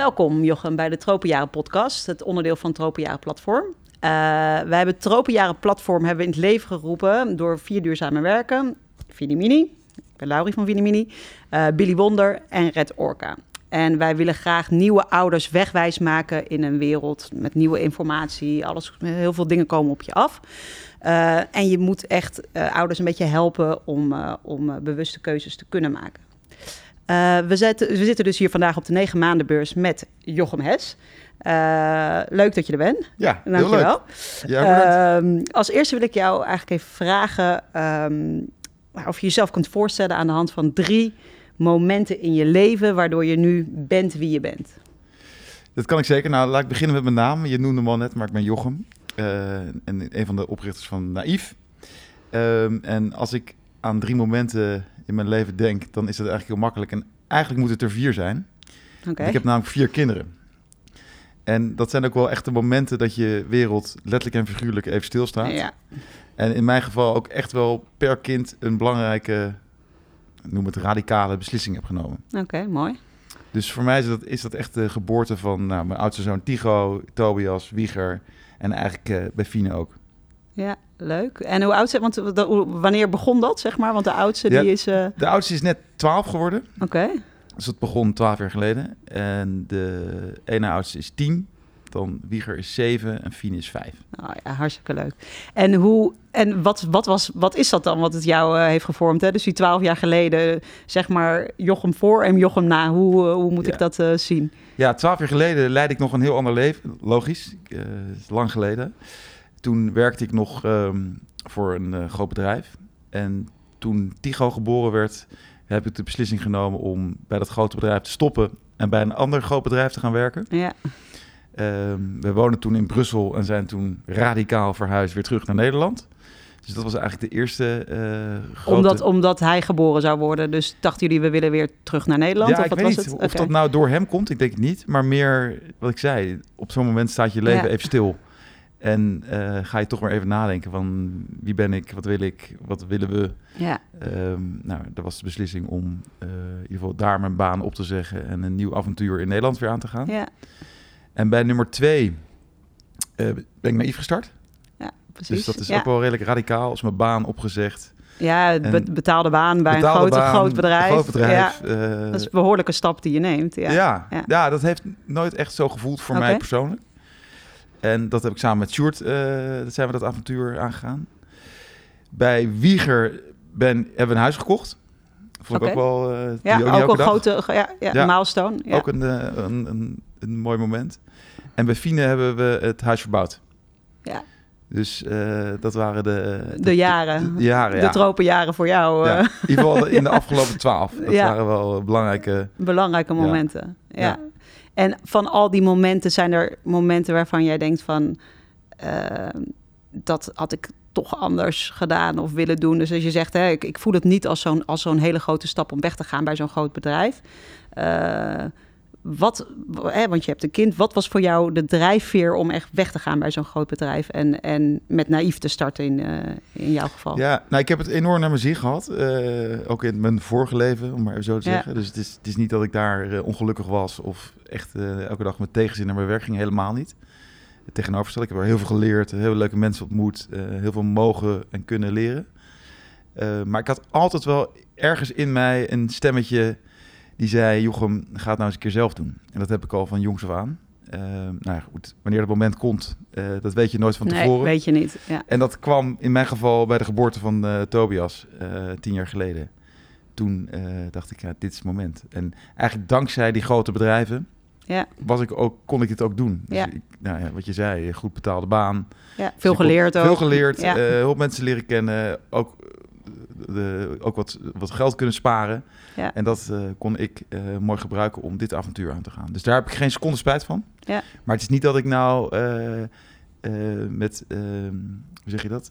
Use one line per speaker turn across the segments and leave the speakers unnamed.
Welkom Jochem bij de Tropenjaren podcast, het onderdeel van Tropenjaren platform. Uh, wij hebben het Tropenjaren platform hebben in het leven geroepen door vier duurzame werken. Vinimini, ik ben Laurie van Vinimini, uh, Billy Wonder en Red Orca. En wij willen graag nieuwe ouders wegwijs maken in een wereld met nieuwe informatie. Alles, heel veel dingen komen op je af. Uh, en je moet echt ouders een beetje helpen om, om bewuste keuzes te kunnen maken. We, zitten, we zitten dus hier vandaag op de negen maandenbeurs met Jochem Hes. leuk dat je er bent.
Ja,
Dankjewel.
heel leuk. Ja,
um, als eerste wil ik jou eigenlijk even vragen um, of je jezelf kunt voorstellen aan de hand van drie momenten in je leven waardoor je nu bent wie je bent.
Dat kan ik zeker. Nou, laat ik beginnen met mijn naam. Je noemde me al net, maar ik ben Jochem. Uh, en een van de oprichters van Naïef. Um, en als ik aan drie momenten in mijn leven denk, dan is dat eigenlijk heel makkelijk. En eigenlijk moet het er vier zijn.
Okay.
Ik heb namelijk vier kinderen. En dat zijn ook wel echte momenten dat je wereld letterlijk en figuurlijk even stilstaat.
Ja.
En in mijn geval ook echt wel per kind een belangrijke, noem het radicale beslissing heb genomen.
Oké, okay, mooi.
Dus voor mij is dat, is dat echt de geboorte van nou, mijn oudste zoon Tigo, Tobias, Wieger en eigenlijk uh, bij Fine ook.
Ja, leuk. En hoe oud zijn, want wanneer begon dat, zeg maar? Want de oudste
ja,
die is... Uh...
De oudste is net 12 geworden.
Oké. Okay.
Dus dat begon 12 jaar geleden. En de ene oudste is 10. Dan Wieger is 7 en Fien is 5.
Oh ja, hartstikke leuk. En, hoe, en wat, wat, was, wat is dat dan wat het jou uh, heeft gevormd? Hè? Dus die 12 jaar geleden, zeg maar, Jochem voor en Jochem na. Hoe, uh, hoe moet ja. ik dat zien?
Ja, 12 jaar geleden leidde ik nog een heel ander leven. Logisch, is lang geleden. Toen werkte ik nog um, voor een uh, groot bedrijf. En toen Tigo geboren werd, heb ik de beslissing genomen om bij dat grote bedrijf te stoppen en bij een ander groot bedrijf te gaan werken.
Ja.
Um, we woonden toen in Brussel en zijn toen radicaal verhuisd weer terug naar Nederland. Dus dat was eigenlijk de eerste uh, grote...
Omdat, omdat hij geboren zou worden. Dus dachten jullie, we willen weer terug naar Nederland?
Ja,
of
ik
wat
weet
was
niet
het?
of
Okay.
dat nou door hem komt. Ik denk het niet. Maar meer, wat ik zei, op zo'n moment staat je leven
Ja.
even stil. En uh, ga je toch maar even nadenken van wie ben ik, wat wil ik, wat willen we.
Ja,
Um, nou, dat was de beslissing om uh, in ieder geval daar mijn baan op te zeggen en een nieuw avontuur in Nederland weer aan te gaan.
ja,
En bij nummer twee uh, ben ik naïef gestart.
ja, precies.
Dus dat is
ja.
ook wel redelijk radicaal. Als mijn baan opgezegd.
Ja, be- betaalde baan bij
Betaalde
een groot,
baan,
groot bedrijf.
Groot bedrijf.
Ja,
eh,
dat is een behoorlijke stap die je neemt. Ja.
ja. Dat heeft nooit echt zo gevoeld voor mij persoonlijk. En dat heb ik samen met Sjoerd, eh, dat zijn we dat avontuur aangegaan. Bij Wieger ben, hebben we een huis gekocht. Vond ik ook wel... eh,
Ja, ook een
dag.
grote ja, ja,
Ja.
milestone. Ja.
Ook een, eh, een, een, een mooi moment. En bij Fine hebben we het huis verbouwd.
Ja.
Dus dat waren de...
De jaren.
De, jaren,
de
ja.
tropenjaren voor jou.
Ja, in ieder geval in de afgelopen twaalf. Dat waren wel belangrijke...
belangrijke momenten. Ja. En van al die momenten zijn er momenten waarvan jij denkt van... eh, dat had ik toch anders gedaan of willen doen. Dus als je zegt, hè, ik, ik voel het niet als zo'n, als zo'n hele grote stap om weg te gaan bij zo'n groot bedrijf. Eh, wat, hè, want je hebt een kind. Wat was voor jou de drijfveer om echt weg te gaan bij zo'n groot bedrijf en, en met naïef te starten in, eh, in jouw geval?
Ja, nou, ik heb het enorm naar mijn zin gehad. eh, ook in mijn vorige leven, om maar even zo te
Ja.
zeggen. Dus het is, het is niet dat ik daar eh, ongelukkig was of echt elke dag met tegenzin naar mijn werk ging. Helemaal niet. Het tegenovergestelde. Ik heb er heel veel geleerd, heel leuke mensen ontmoet, heel veel mogen en kunnen leren. Maar ik had altijd wel ergens in mij een stemmetje die zei: Jochem, ga het nou eens een keer zelf doen. En dat heb ik al van jongs af aan. Eh, nou ja, goed, wanneer dat moment komt, eh, dat weet je nooit van
nee,
tevoren.
weet je niet. Ja.
En dat kwam in mijn geval bij de geboorte van eh, Tobias, tien jaar geleden. Toen dacht ik, ja, dit is het moment. En eigenlijk dankzij die grote bedrijven
Ja,
was ik ook, kon ik dit ook doen. Dus
Ja.
ik, nou ja, wat je zei, goed betaalde baan.
ja. veel
Dus
geleerd
kon-
ook.
Veel geleerd, heel veel mensen leren kennen. Ook, de, ook wat, wat geld kunnen sparen.
Ja.
En dat eh, kon ik eh, mooi gebruiken om dit avontuur aan te gaan. Dus daar heb ik geen seconde spijt van.
Ja.
Maar het is niet dat ik nou eh, met, eh, hoe zeg je dat?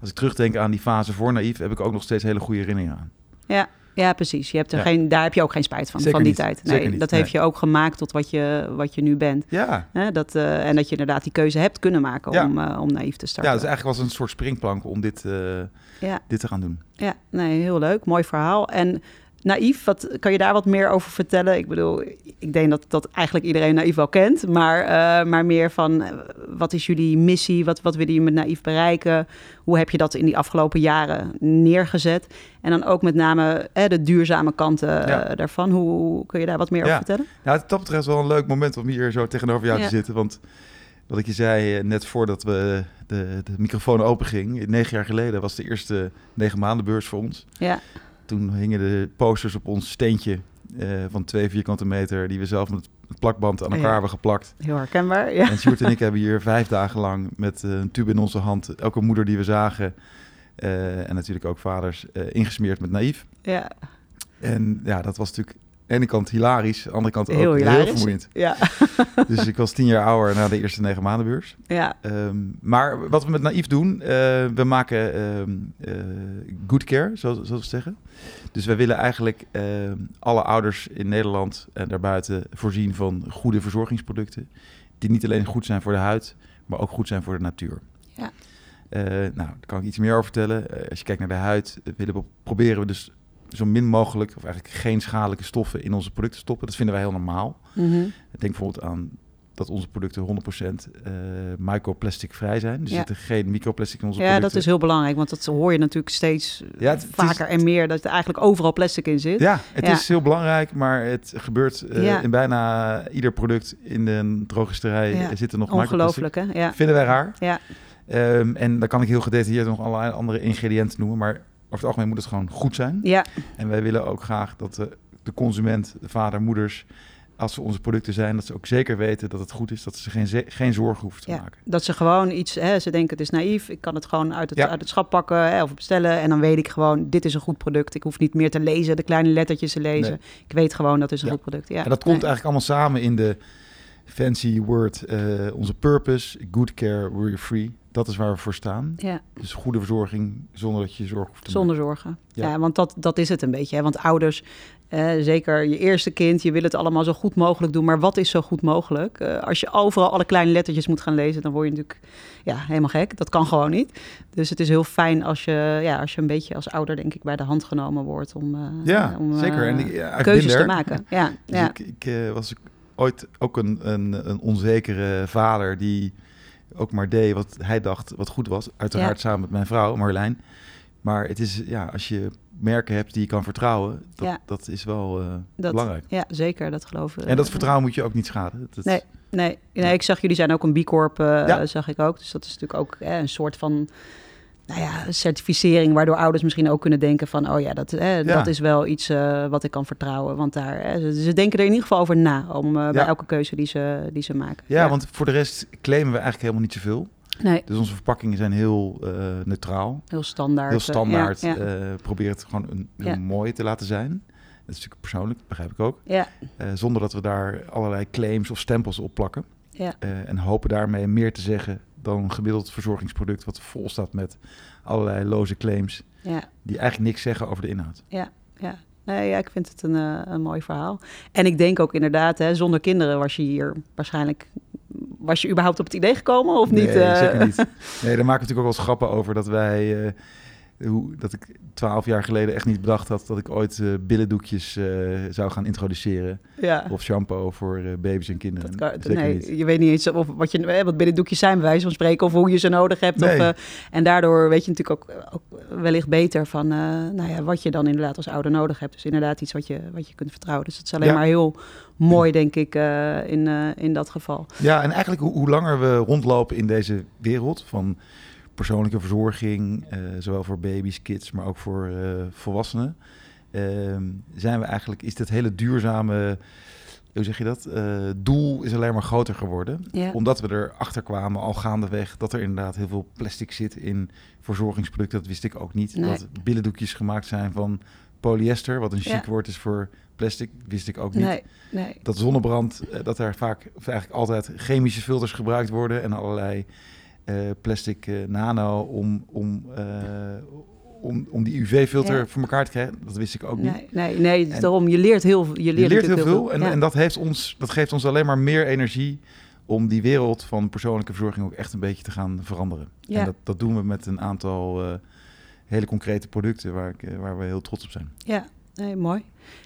Als ik terugdenk aan die fase voor naïef, heb ik ook nog steeds hele goede herinneringen aan.
Ja, ja precies. Je hebt er
Ja.
geen, daar heb je ook geen spijt van,
Zeker
van die
niet.
tijd.
Zeker
Nee,
niet.
dat heeft
Nee.
je ook gemaakt tot wat je, wat je nu bent.
Ja?
Dat, eh, en dat je inderdaad die keuze hebt kunnen maken
Ja.
om, eh, om naïef te
ja,
starten.
dus eigenlijk was een soort springplank om dit, eh,
ja,
dit te gaan doen.
ja, nee, heel leuk. Mooi verhaal. En Naïef, wat, kan je daar wat meer over vertellen? Ik bedoel, ik denk dat, dat eigenlijk iedereen Naïef wel kent. Maar, uh, maar meer van, eh, wat is jullie missie? Wat, wat willen jullie met Naïef bereiken? Hoe heb je dat in die afgelopen jaren neergezet? En dan ook met name eh, de duurzame kanten ja. daarvan. Hoe kun je daar wat meer over vertellen?
Ja, het dat betreft wel een leuk moment om hier zo tegenover jou te zitten. Want wat ik je zei net voordat we de, de microfoon open ging. Negen jaar geleden was de eerste negen maanden beurs voor ons.
Ja.
Toen hingen de posters op ons steentje uh, van twee vierkante meter... die we zelf met het plakband aan elkaar ja. hebben geplakt.
Heel herkenbaar, ja.
En Sjoerd en ik hebben hier vijf dagen lang met uh, een tube in onze hand... elke moeder die we zagen... Uh, en natuurlijk ook vaders ingesmeerd met naïef.
Ja.
En ja, dat was natuurlijk de ene kant hilarisch, aan de andere kant ook heel vermoeiend.
Ja.
dus ik was tien jaar ouder na de eerste negen maandenbeurs.
Ja.
Um, maar wat we met Naïef doen, uh, we maken um, uh, good care, zoals, zoals we zeggen. Dus wij willen eigenlijk uh, alle ouders in Nederland en daarbuiten voorzien van goede verzorgingsproducten. Die niet alleen goed zijn voor de huid, maar ook goed zijn voor de natuur.
Ja.
nou, daar kan ik iets meer over vertellen. als je kijkt naar de huid, willen we, proberen we dus zo min mogelijk, of eigenlijk geen schadelijke stoffen in onze producten stoppen. Dat vinden wij heel normaal.
Mm -hmm.
Denk bijvoorbeeld aan dat onze producten 100% uh, microplastic vrij zijn. Dus
Ja.
er zitten geen microplastic in onze
Ja,
producten.
dat is heel belangrijk, want dat hoor je natuurlijk steeds
Ja, het- het is-
vaker en meer, dat er eigenlijk overal plastic in zit.
Ja, het
Ja.
is heel belangrijk, maar het gebeurt eh,
Ja.
in bijna ieder product in de drogisterij.
Ja.
Er zitten nog microplastic.
Ongelooflijk, hè? Ja.
Vinden wij raar.
Ja.
Ehm, en dan kan ik heel gedetailleerd nog allerlei andere ingrediënten noemen, maar over het algemeen moet het gewoon goed zijn.
Ja,
En wij willen ook graag dat de, de consument, de vader, moeders, als ze onze producten zijn, dat ze ook zeker weten dat het goed is, dat ze geen, geen zorgen hoeven te
ja,
maken.
dat ze gewoon iets, hè, ze denken het is naïef, ik kan het gewoon uit het,
Ja.
uit het schap pakken hè, of bestellen en dan weet ik gewoon, dit is een goed product. Ik hoef niet meer te lezen, de kleine lettertjes te lezen.
Nee.
Ik weet gewoon dat is een
Ja.
goed product. Ja.
En dat komt
Nee.
eigenlijk allemaal samen in de fancy word, eh, onze purpose, good care, worry free. Dat is waar we voor staan.
Ja,
Dus goede verzorging zonder dat je zorgen hoeft te
zonder zorgen. Ja,
Ja.
want dat, dat is het een beetje. Hè? Want ouders, eh, zeker je eerste kind, je wil het allemaal zo goed mogelijk doen. Maar wat is zo goed mogelijk? Eh, als je overal alle kleine lettertjes moet gaan lezen, dan word je natuurlijk ja, helemaal gek. Dat kan gewoon niet. Dus het is heel fijn als je, ja, als je een beetje als ouder, denk ik, bij de hand genomen wordt om, eh,
Ja,
om
zeker. En ik, ja,
keuzes te maken. Ja,
Dus
ja.
ik, ik was ooit ook een, een, een onzekere vader die ook maar deed wat hij dacht wat goed was. Uiteraard samen met mijn vrouw Marjolein. Maar het is, ja, als je merken hebt die je kan vertrouwen, dat,
Ja.
dat is wel eh,
Dat-
belangrijk.
ja, zeker. Dat geloof ik.
En dat vertrouwen moet je ook niet schaden. Dat,
Nee. Nee, nee, ik zag jullie zijn ook een B Corp, eh, zag ik ook. Dus dat is natuurlijk ook eh, een soort van nou ja, certificering, waardoor ouders misschien ook kunnen denken van, oh ja, dat,
Ja.
dat is wel iets eh, wat ik kan vertrouwen. Want daar, eh, ze, ze denken er in ieder geval over na, om eh, bij elke keuze die ze, die ze maken.
Ja, want voor de rest claimen we eigenlijk helemaal niet zoveel.
Nee,
Dus onze verpakkingen zijn heel eh, neutraal,
heel standaard.
heel standaard. Probeer het gewoon een, heel mooi te laten zijn. Dat is natuurlijk persoonlijk, begrijp ik ook.
ja,
zonder dat we daar allerlei claims of stempels op plakken.
Ja,
Eh, en hopen daarmee meer te zeggen dan een gemiddeld verzorgingsproduct... wat vol staat met allerlei loze claims...
ja.
die eigenlijk niks zeggen over de inhoud.
Ja, ja. Nee, ja, ik vind het een, eh, een mooi verhaal. En ik denk ook inderdaad, hè, zonder kinderen was je hier waarschijnlijk... Was je überhaupt op het idee gekomen of niet?
Nee,
eh?
zeker niet. Nee, daar maken we natuurlijk ook wel eens grappen over... dat wij... hoe, dat ik twaalf jaar geleden echt niet bedacht had... dat ik ooit eh billendoekjes eh, zou gaan introduceren.
Ja.
Of shampoo voor eh, baby's en kinderen.
Dat kan,
Zeker
nee,
niet.
je weet niet eens of wat, je, eh, wat binnendoekjes zijn, bij wijze van spreken, of hoe je ze nodig hebt.
Nee.
en daardoor weet je natuurlijk ook, ook wellicht beter van nou ja, wat je dan inderdaad als ouder nodig hebt. Dus inderdaad iets wat je, wat je kunt vertrouwen. Dus het is alleen
Ja.
maar heel mooi, denk ik, in, in dat geval.
Ja, en eigenlijk hoe, hoe langer we rondlopen in deze wereld van persoonlijke verzorging, eh, zowel voor baby's, kids, maar ook voor eh, volwassenen, ehm, zijn we eigenlijk, is dit hele duurzame, hoe zeg je dat, eh, doel is alleen maar groter geworden.
Ja.
Omdat we erachter kwamen al gaandeweg dat er inderdaad heel veel plastic zit in verzorgingsproducten. Dat wist ik ook niet.
Nee.
Dat billendoekjes gemaakt zijn van polyester, wat een chic
Ja.
woord is voor plastic, wist ik ook niet
Nee, nee.
dat zonnebrand, dat er vaak, of eigenlijk altijd chemische filters gebruikt worden en allerlei plastic eh, nano om, om, eh, om, om die UV-filter
Ja.
voor elkaar te krijgen. Dat wist ik ook niet.
Nee, nee, nee
En-
daarom, je leert heel veel. Je leert,
Je leert heel veel en,
Ja.
en dat, heeft ons, dat geeft ons alleen maar meer energie om die wereld van persoonlijke verzorging ook echt een beetje te gaan veranderen.
Ja.
En dat, dat doen we met een aantal eh, hele concrete producten waar, ik, eh, waar we heel trots op zijn.
Ja, nee, mooi.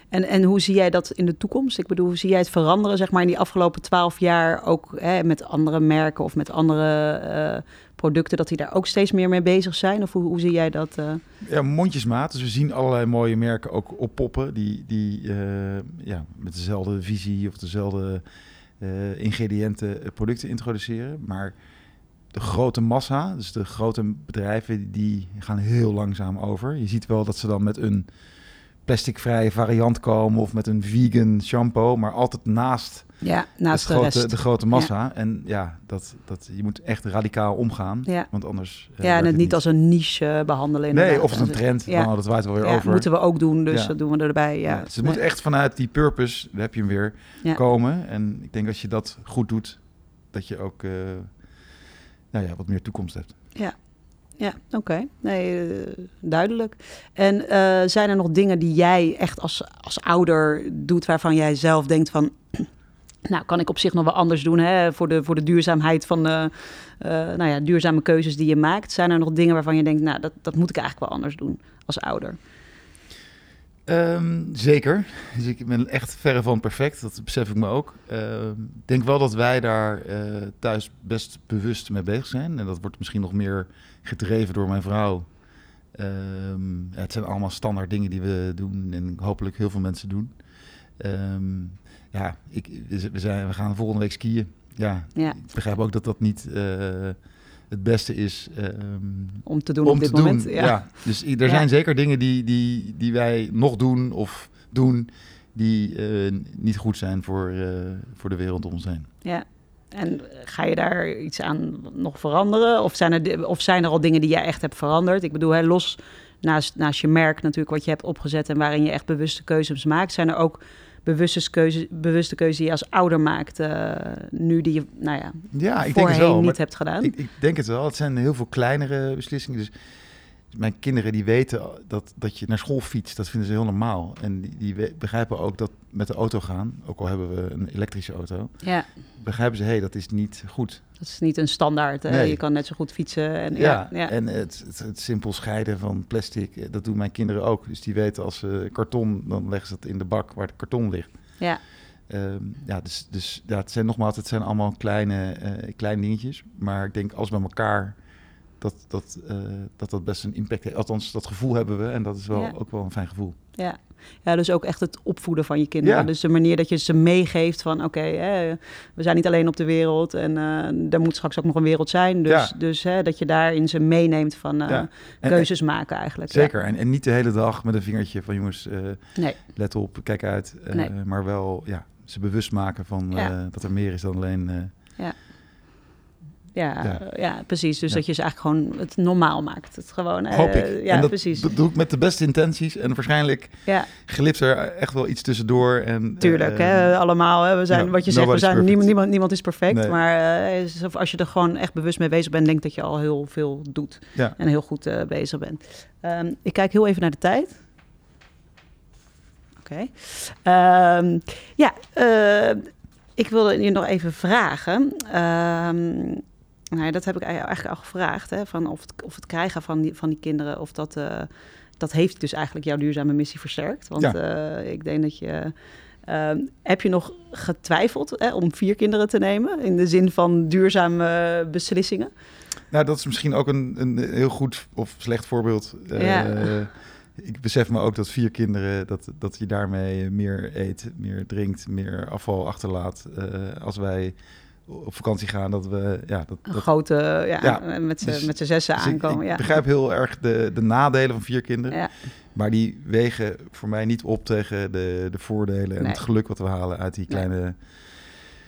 En, en hoe zie jij dat in de toekomst? Ik bedoel, hoe zie jij het veranderen, zeg maar, in die afgelopen twaalf jaar ook hè, met andere merken of met andere eh, producten, dat die daar ook steeds meer mee bezig zijn? Of hoe, hoe zie jij dat? eh?
Ja, mondjesmaat. Dus we zien allerlei mooie merken ook oppoppen die, die eh, ja, met dezelfde visie of dezelfde ingrediënten producten introduceren. Maar de grote massa, dus de grote bedrijven, die gaan heel langzaam over. Je ziet wel dat ze dan met een plasticvrije variant komen of met een vegan shampoo, maar altijd naast,
ja, naast
de,
de,
grote, de grote massa. En ja, dat, dat, je moet echt radicaal omgaan,
Ja.
want anders... eh,
ja, en het niet als een niche eh, behandelen.
Nee, of als een trend,
Ja.
nou, dat waait wel weer over.
moeten we ook doen, dus dat doen we erbij. Ja.
Dus het moet echt vanuit die purpose, daar heb je hem weer,
Ja.
komen. En ik denk als je dat goed doet, dat je ook eh, nou ja, wat meer toekomst hebt.
Ja, oké. Nee, eh, duidelijk. En eh, zijn er nog dingen die jij echt als, als ouder doet waarvan jij zelf denkt van... Nou, kan ik op zich nog wel anders doen hè, voor, de, voor de duurzaamheid van de eh, nou ja, duurzame keuzes die je maakt. Zijn er nog dingen waarvan je denkt, nou, dat, dat moet ik eigenlijk wel anders doen als ouder?
Ehm, zeker. Dus ik ben echt verre van perfect, dat besef ik me ook. Ehm, Ik denk wel dat wij daar thuis best bewust mee bezig zijn. En dat wordt misschien nog meer gedreven door mijn vrouw. Ehm, ja, het zijn allemaal standaard dingen die we doen en hopelijk heel veel mensen doen. Ehm, ja, ik, we, zijn, we gaan volgende week skiën. Ja,
Ja,
ik begrijp ook dat dat niet eh, het beste is. ehm,
om te doen
om
op dit
te doen.
moment.
Ja.
Ja.
Dus er
Ja.
zijn zeker dingen die, die, die wij nog doen of doen die eh, niet goed zijn voor, eh, voor de wereld om ons heen.
Ja. En ga je daar iets aan nog veranderen? Of zijn er, of zijn er al dingen die jij echt hebt veranderd? Ik bedoel, hè, los naast, naast je merk natuurlijk wat je hebt opgezet en waarin je echt bewuste keuzes maakt, zijn er ook bewuste keuzes, bewuste keuzes die je als ouder maakt, eh, nu die je nou ja,
Ja, ik denk
voorheen
het wel.
niet hebt gedaan?
ik, ik denk het wel. Het zijn heel veel kleinere beslissingen. Dus mijn kinderen die weten dat, dat je naar school fietst, dat vinden ze heel normaal. En die, die begrijpen ook dat met de auto gaan, ook al hebben we een elektrische auto,
ja,
begrijpen ze, hé, hey, dat is niet goed.
dat is niet een standaard. hè.
Nee.
Je kan net zo goed fietsen. En,
Ja,
ja, ja.
en het, het, het simpel scheiden van plastic, eh, dat doen mijn kinderen ook. Dus die weten als ze karton, dan leggen ze het in de bak waar het karton ligt.
ja.
Ehm, ja, dus, dus ja, het zijn nogmaals, het zijn allemaal kleine, eh, kleine dingetjes. Maar ik denk als bij elkaar dat dat, eh, dat dat best een impact heeft. Althans, dat gevoel hebben we en dat is wel
Ja.
ook wel een fijn gevoel.
Ja. ja, dus ook echt het opvoeden van je kinderen.
Ja.
Dus de manier dat je ze meegeeft van... oké, we zijn niet alleen op de wereld... en eh er moet straks ook nog een wereld zijn. Dus,
Ja.
dus hè, dat je daarin ze meeneemt van eh,
Ja. En-
keuzes maken eigenlijk. Ja.
Zeker. En, en niet de hele dag met een vingertje van jongens,
Nee,
let op, kijk uit.
Nee.
Maar wel ja, ze bewust maken van
Ja.
dat er meer is dan alleen... eh,
ja,
Ja.
ja. precies. Dus
Ja.
dat je ze eigenlijk gewoon het normaal maakt. Het gewoon, eh,
Hoop ik.
Ja,
en dat,
precies.
dat doe ik met de beste intenties. En waarschijnlijk
ja,
glipt er echt wel iets tussendoor. En,
tuurlijk.
eh,
hè, allemaal. Hè, we zijn, wat je zegt, we zijn,
perfect.
niemand, niemand, niemand is perfect.
Nee.
Maar eh, als je er gewoon echt bewust mee bezig bent... denk dat je al heel veel doet.
Ja.
en heel goed bezig bent. Ehm, ik kijk heel even naar de tijd. Oké. Ehm, ja, ik wilde je nog even vragen. Ehm, nou ja, dat heb ik eigenlijk al gevraagd. Hè, van of, het, of het krijgen van die, van die kinderen, of dat, eh, dat heeft dus eigenlijk jouw duurzame missie versterkt. Want
Ja.
eh, ik denk dat je. ehm, heb je nog getwijfeld hè, om vier kinderen te nemen? In de zin van duurzame beslissingen?
Nou, dat is misschien ook een, een heel goed of slecht voorbeeld. Eh,
Ja.
Ik besef me ook dat vier kinderen, dat, dat je daarmee meer eet, meer drinkt, meer afval achterlaat. Als wij op vakantie gaan, dat we... Ja, dat, dat,
grote, ja,
Ja,
met z'n
dus-
zessen
dus ik-
aankomen.
ik
ja.
begrijp heel erg de, de nadelen van vier kinderen.
Ja,
Maar die wegen voor mij niet op tegen de, de voordelen en
Nee.
het geluk wat we halen uit die kleine...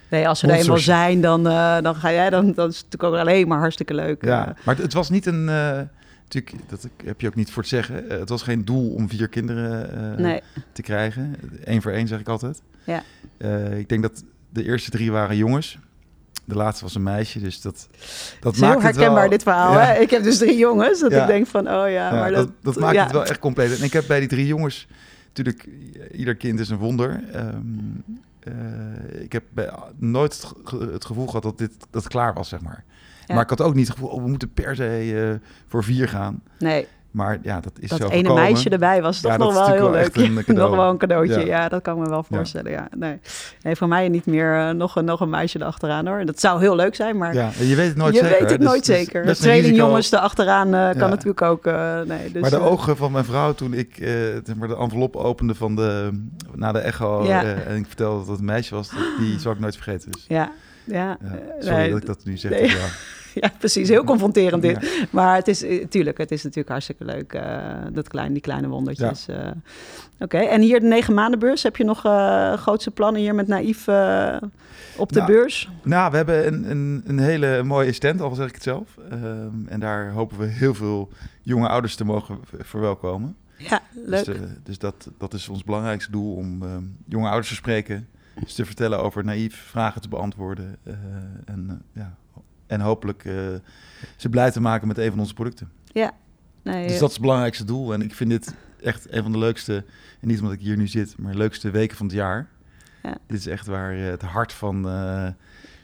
nee, als ze er eenmaal zijn, dan, eh, dan ga jij, dan, dan is het natuurlijk ook alleen maar hartstikke leuk.
Ja,
eh.
maar het, het was niet een... eh, natuurlijk, dat heb je ook niet voor te zeggen. Eh, het was geen doel om vier kinderen eh,
nee,
te krijgen. Eén voor één zeg ik altijd.
Ja.
Eh, ik denk dat de eerste drie waren jongens. De laatste was een meisje, dus dat, dat
het heel
maakt het
herkenbaar
wel...
dit verhaal.
Ja.
Hè? Ik heb dus drie jongens, dat
Ja.
ik denk van, oh ja, maar
dat,
dat...
dat maakt het wel echt compleet. En ik heb bij die drie jongens... Natuurlijk, ieder kind is een wonder. Ehm, eh, ik heb bij, nooit het, ge- het gevoel gehad dat dit dat het klaar was, zeg maar. Maar ik had ook niet het gevoel, oh, we moeten per se eh, voor vier gaan.
Nee,
Maar ja, dat is
dat
zo
ene
gekomen.
meisje erbij was toch
Ja,
nog wel heel leuk.
een
nog wel een cadeautje. Ja.
Ja.
dat kan ik me wel voorstellen. Ja. Nee. nee, voor mij niet meer eh, nog, een, nog een meisje erachteraan hoor. Dat zou heel leuk zijn, maar
Ja, je weet het nooit
je
zeker.
weet
hè.
het
Dus-
nooit
dus
zeker. Tweelingjongens
risico.
erachteraan eh kan
Ja.
natuurlijk ook. eh, nee, dus,
maar de ogen van mijn vrouw toen ik maar de envelop opende van de, na de echo en ik vertelde dat het een meisje was, dat- die zal ik nooit vergeten. Dus,
Ja, ja.
sorry
nee,
dat ik dat nu zeg.
nee. ja, precies. Heel confronterend dit.
Ja.
Maar het is, eh, tuurlijk, het is natuurlijk hartstikke leuk, eh, dat kleine, die kleine wondertjes. eh. Oké, en hier de negen maanden beurs. Heb je nog eh, grootste plannen hier met Naïef eh, op de
Nou,
beurs?
Nou, we hebben een, een, een hele mooie stand, al zeg ik het zelf. Ehm, en daar hopen we heel veel jonge ouders te mogen verwelkomen.
Ja, leuk.
Dus, eh, dus dat, dat is ons belangrijkste doel, om ehm, jonge ouders te spreken. Dus te vertellen over naïef, vragen te beantwoorden. eh, en, eh, ja, en hopelijk eh, ze blij te maken met een van onze producten.
nee,
Dus dat is het belangrijkste doel. En ik vind dit echt een van de leukste, en niet omdat ik hier nu zit, maar leukste weken van het jaar.
Ja.
Dit is echt waar eh, het hart van eh,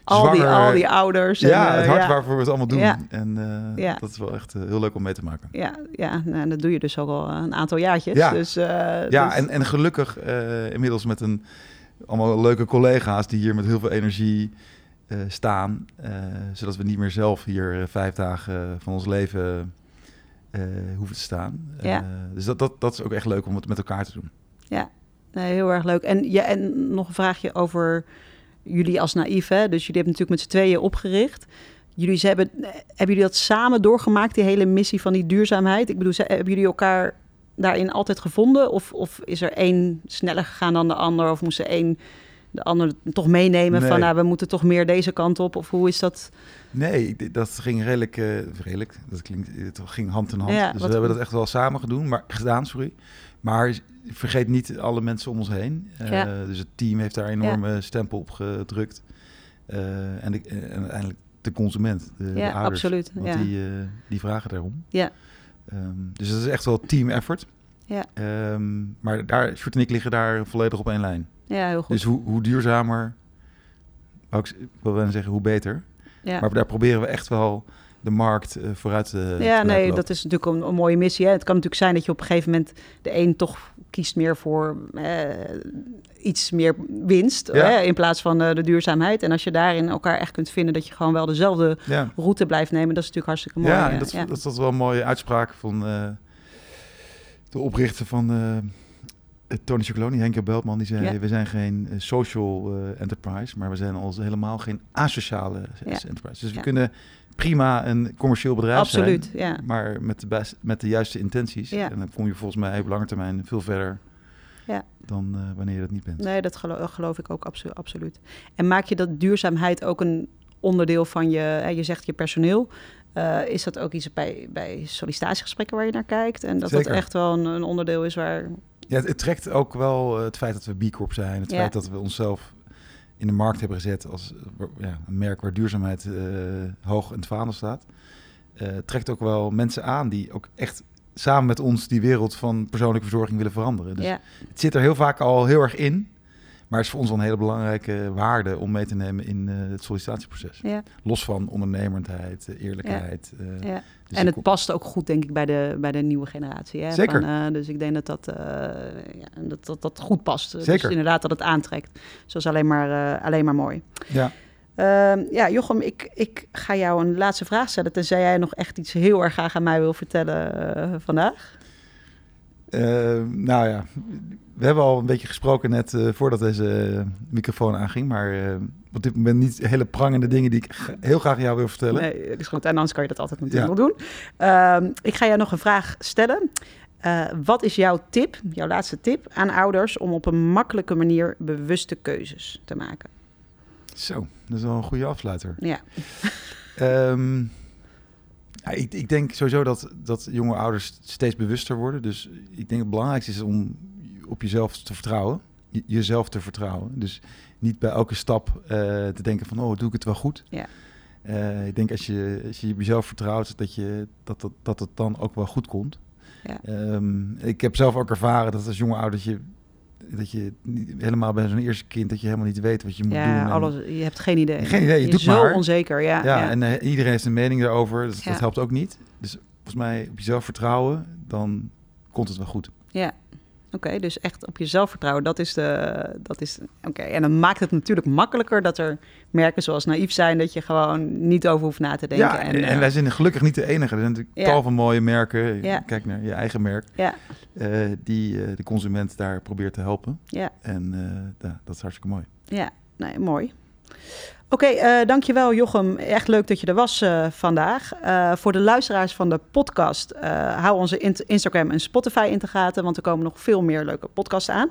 al, die,
zwanger-
al die ouders. en,
Ja,
eh,
het hart
ja.
waarvoor we het allemaal doen.
Ja.
En eh,
Ja.
dat is wel echt eh, heel leuk om mee te maken.
Ja, ja nou, dat doe je dus ook al een aantal jaartjes.
Ja.
Dus, eh,
Ja,
dus-
en, en gelukkig eh, inmiddels met een, allemaal leuke collega's die hier met heel veel energie eh, staan. eh, zodat we niet meer zelf hier eh, vijf dagen van ons leven hoeven te staan.
Ja.
Dus dat, dat, dat is ook echt leuk om het met elkaar te doen.
Nee, heel erg leuk. En, ja, en nog een vraagje over jullie als naïef. Hè? Dus jullie hebben natuurlijk met z'n tweeën opgericht. Jullie ze hebben, hebben jullie dat samen doorgemaakt, die hele missie van die duurzaamheid? Ik bedoel, hebben jullie elkaar daarin altijd gevonden? Of, of is er één sneller gegaan dan de ander? Of moest er één de ander toch meenemen
Nee.
van... nou, we moeten toch meer deze kant op? Of hoe is dat?
Nee, dat ging redelijk, eh, redelijk, dat klinkt, het ging hand in hand.
Ja,
dus we hebben dat echt wel samen gedaan, maar, gedaan, sorry. Maar vergeet niet alle mensen om ons heen. Eh,
Ja.
Dus het team heeft daar een enorme stempel op gedrukt. Eh, en, de, en uiteindelijk de consument, de, de
Ja,
ouders.
absoluut,
Want
ja.
die, eh, die vragen daarom.
Ja.
Ehm, dus dat is echt wel team effort.
Ja.
Ehm, maar daar, Sjoerd en ik liggen daar volledig op één lijn.
Ja, heel goed.
Dus hoe, hoe duurzamer, wou ik, wil wel zeggen hoe beter.
ja.
Maar daar proberen we echt wel de markt eh, vooruit te te
Ja,
laten
nee,
lopen.
dat is natuurlijk een, een mooie missie. Hè. Het kan natuurlijk zijn dat je op een gegeven moment de een toch kiest meer voor eh, iets meer winst
Ja.
hè, in plaats van eh, de duurzaamheid. En als je daarin elkaar echt kunt vinden dat je gewoon wel dezelfde
Ja,
route blijft nemen, dat is natuurlijk hartstikke mooi.
ja,
eh,
en dat, is-
ja.
dat is wel een mooie uitspraak van eh, de oprichter van eh, Tony Chocoloni, Henk Beltman. Die zei,
Ja.
we zijn geen eh, social eh, enterprise, maar we zijn al helemaal geen asociale
Ja.
enterprise. Dus we kunnen prima een commercieel bedrijf
Absoluut,
zijn.
ja.
Maar met de, best, met de juiste intenties.
Ja.
En dan kom je volgens mij op lange termijn veel verder
Ja.
dan wanneer je dat niet bent.
Nee, dat gelo- geloof ik ook abso- absoluut. En maak je dat duurzaamheid ook een onderdeel van je, hè, je zegt je personeel. Eh, is dat ook iets bij, bij sollicitatiegesprekken waar je naar kijkt? En dat
Zeker.
dat echt wel een, een onderdeel is waar...
Ja, het, het trekt ook wel eh, het feit dat we B Corp zijn. Het
Ja.
feit dat we onszelf in de markt hebben gezet als ja, een merk waar duurzaamheid eh, hoog in het vaandel staat. eh, trekt ook wel mensen aan die ook echt samen met ons die wereld van persoonlijke verzorging willen veranderen. Dus
ja,
het zit er heel vaak al heel erg in. Maar het is voor ons wel een hele belangrijke waarde om mee te nemen in eh, het sollicitatieproces.
ja,
Los van ondernemendheid, eh, eerlijkheid. eh,
ja.
dus
en het past ook goed, denk ik, bij de, bij de nieuwe generatie. Hè?
Zeker.
Van, dus ik denk dat dat, ja, dat, dat, dat goed past. Dus
Zeker.
inderdaad dat het aantrekt. Dus dat is alleen maar, alleen maar mooi.
ja.
Ehm, ja, Jochem, ik, ik ga jou een laatste vraag stellen. Tenzij jij nog echt iets heel erg graag aan mij wil vertellen vandaag.
Eh, nou ja, we hebben al een beetje gesproken net eh, voordat deze eh, microfoon aanging. Maar op dit moment niet hele prangende dingen die ik heel graag aan jou wil vertellen.
Nee, is goed. En anders kan je dat altijd natuurlijk
Ja.
doen. Ehm, ik ga jou nog een vraag stellen. Wat is jouw tip, jouw laatste tip aan ouders om op een makkelijke manier bewuste keuzes te maken?
Zo, dat is wel een goede afsluiter.
Ja,
Ehm, ja, ik, ik denk sowieso dat, dat jonge ouders steeds bewuster worden. Dus ik denk het belangrijkste is om op jezelf te vertrouwen. Je- jezelf te vertrouwen. Dus niet bij elke stap eh, te denken van, oh, doe ik het wel goed?
Ja.
Eh, ik denk als je, als je jezelf vertrouwt, dat, je, dat, dat, dat het dan ook wel goed komt.
Ja.
Ehm, ik heb zelf ook ervaren dat als jonge ouder dat je, dat je niet, helemaal bij zo'n eerste kind, dat je helemaal niet weet wat je moet doen.
ja
En-
alles, je hebt geen idee.
Geen idee, je
je
doet
zo
maar.
onzeker, ja.
ja,
ja.
en eh, iedereen heeft een mening daarover. Dus
Ja.
dat helpt ook niet. Dus volgens mij op jezelf vertrouwen, dan komt het wel goed.
Ja, oké. dus echt op jezelf vertrouwen, dat is de... Dat is, oké, en dan maakt het natuurlijk makkelijker dat er merken zoals naïef zijn... dat je gewoon niet over hoeft na te denken.
Ja, en,
en, eh,
wij zijn gelukkig niet de enige. Er zijn natuurlijk
Ja.
tal van mooie merken.
Ja.
Kijk naar je eigen merk.
Ja,
eh, die eh, de consument daar probeert te helpen.
ja,
En dat is hartstikke mooi.
ja. Nee, mooi. Oké, eh, dankjewel Jochem. Echt leuk dat je er was eh, vandaag. Eh, voor de luisteraars van de podcast, hou onze Instagram en Spotify in de gaten, want er komen nog veel meer leuke podcasts aan.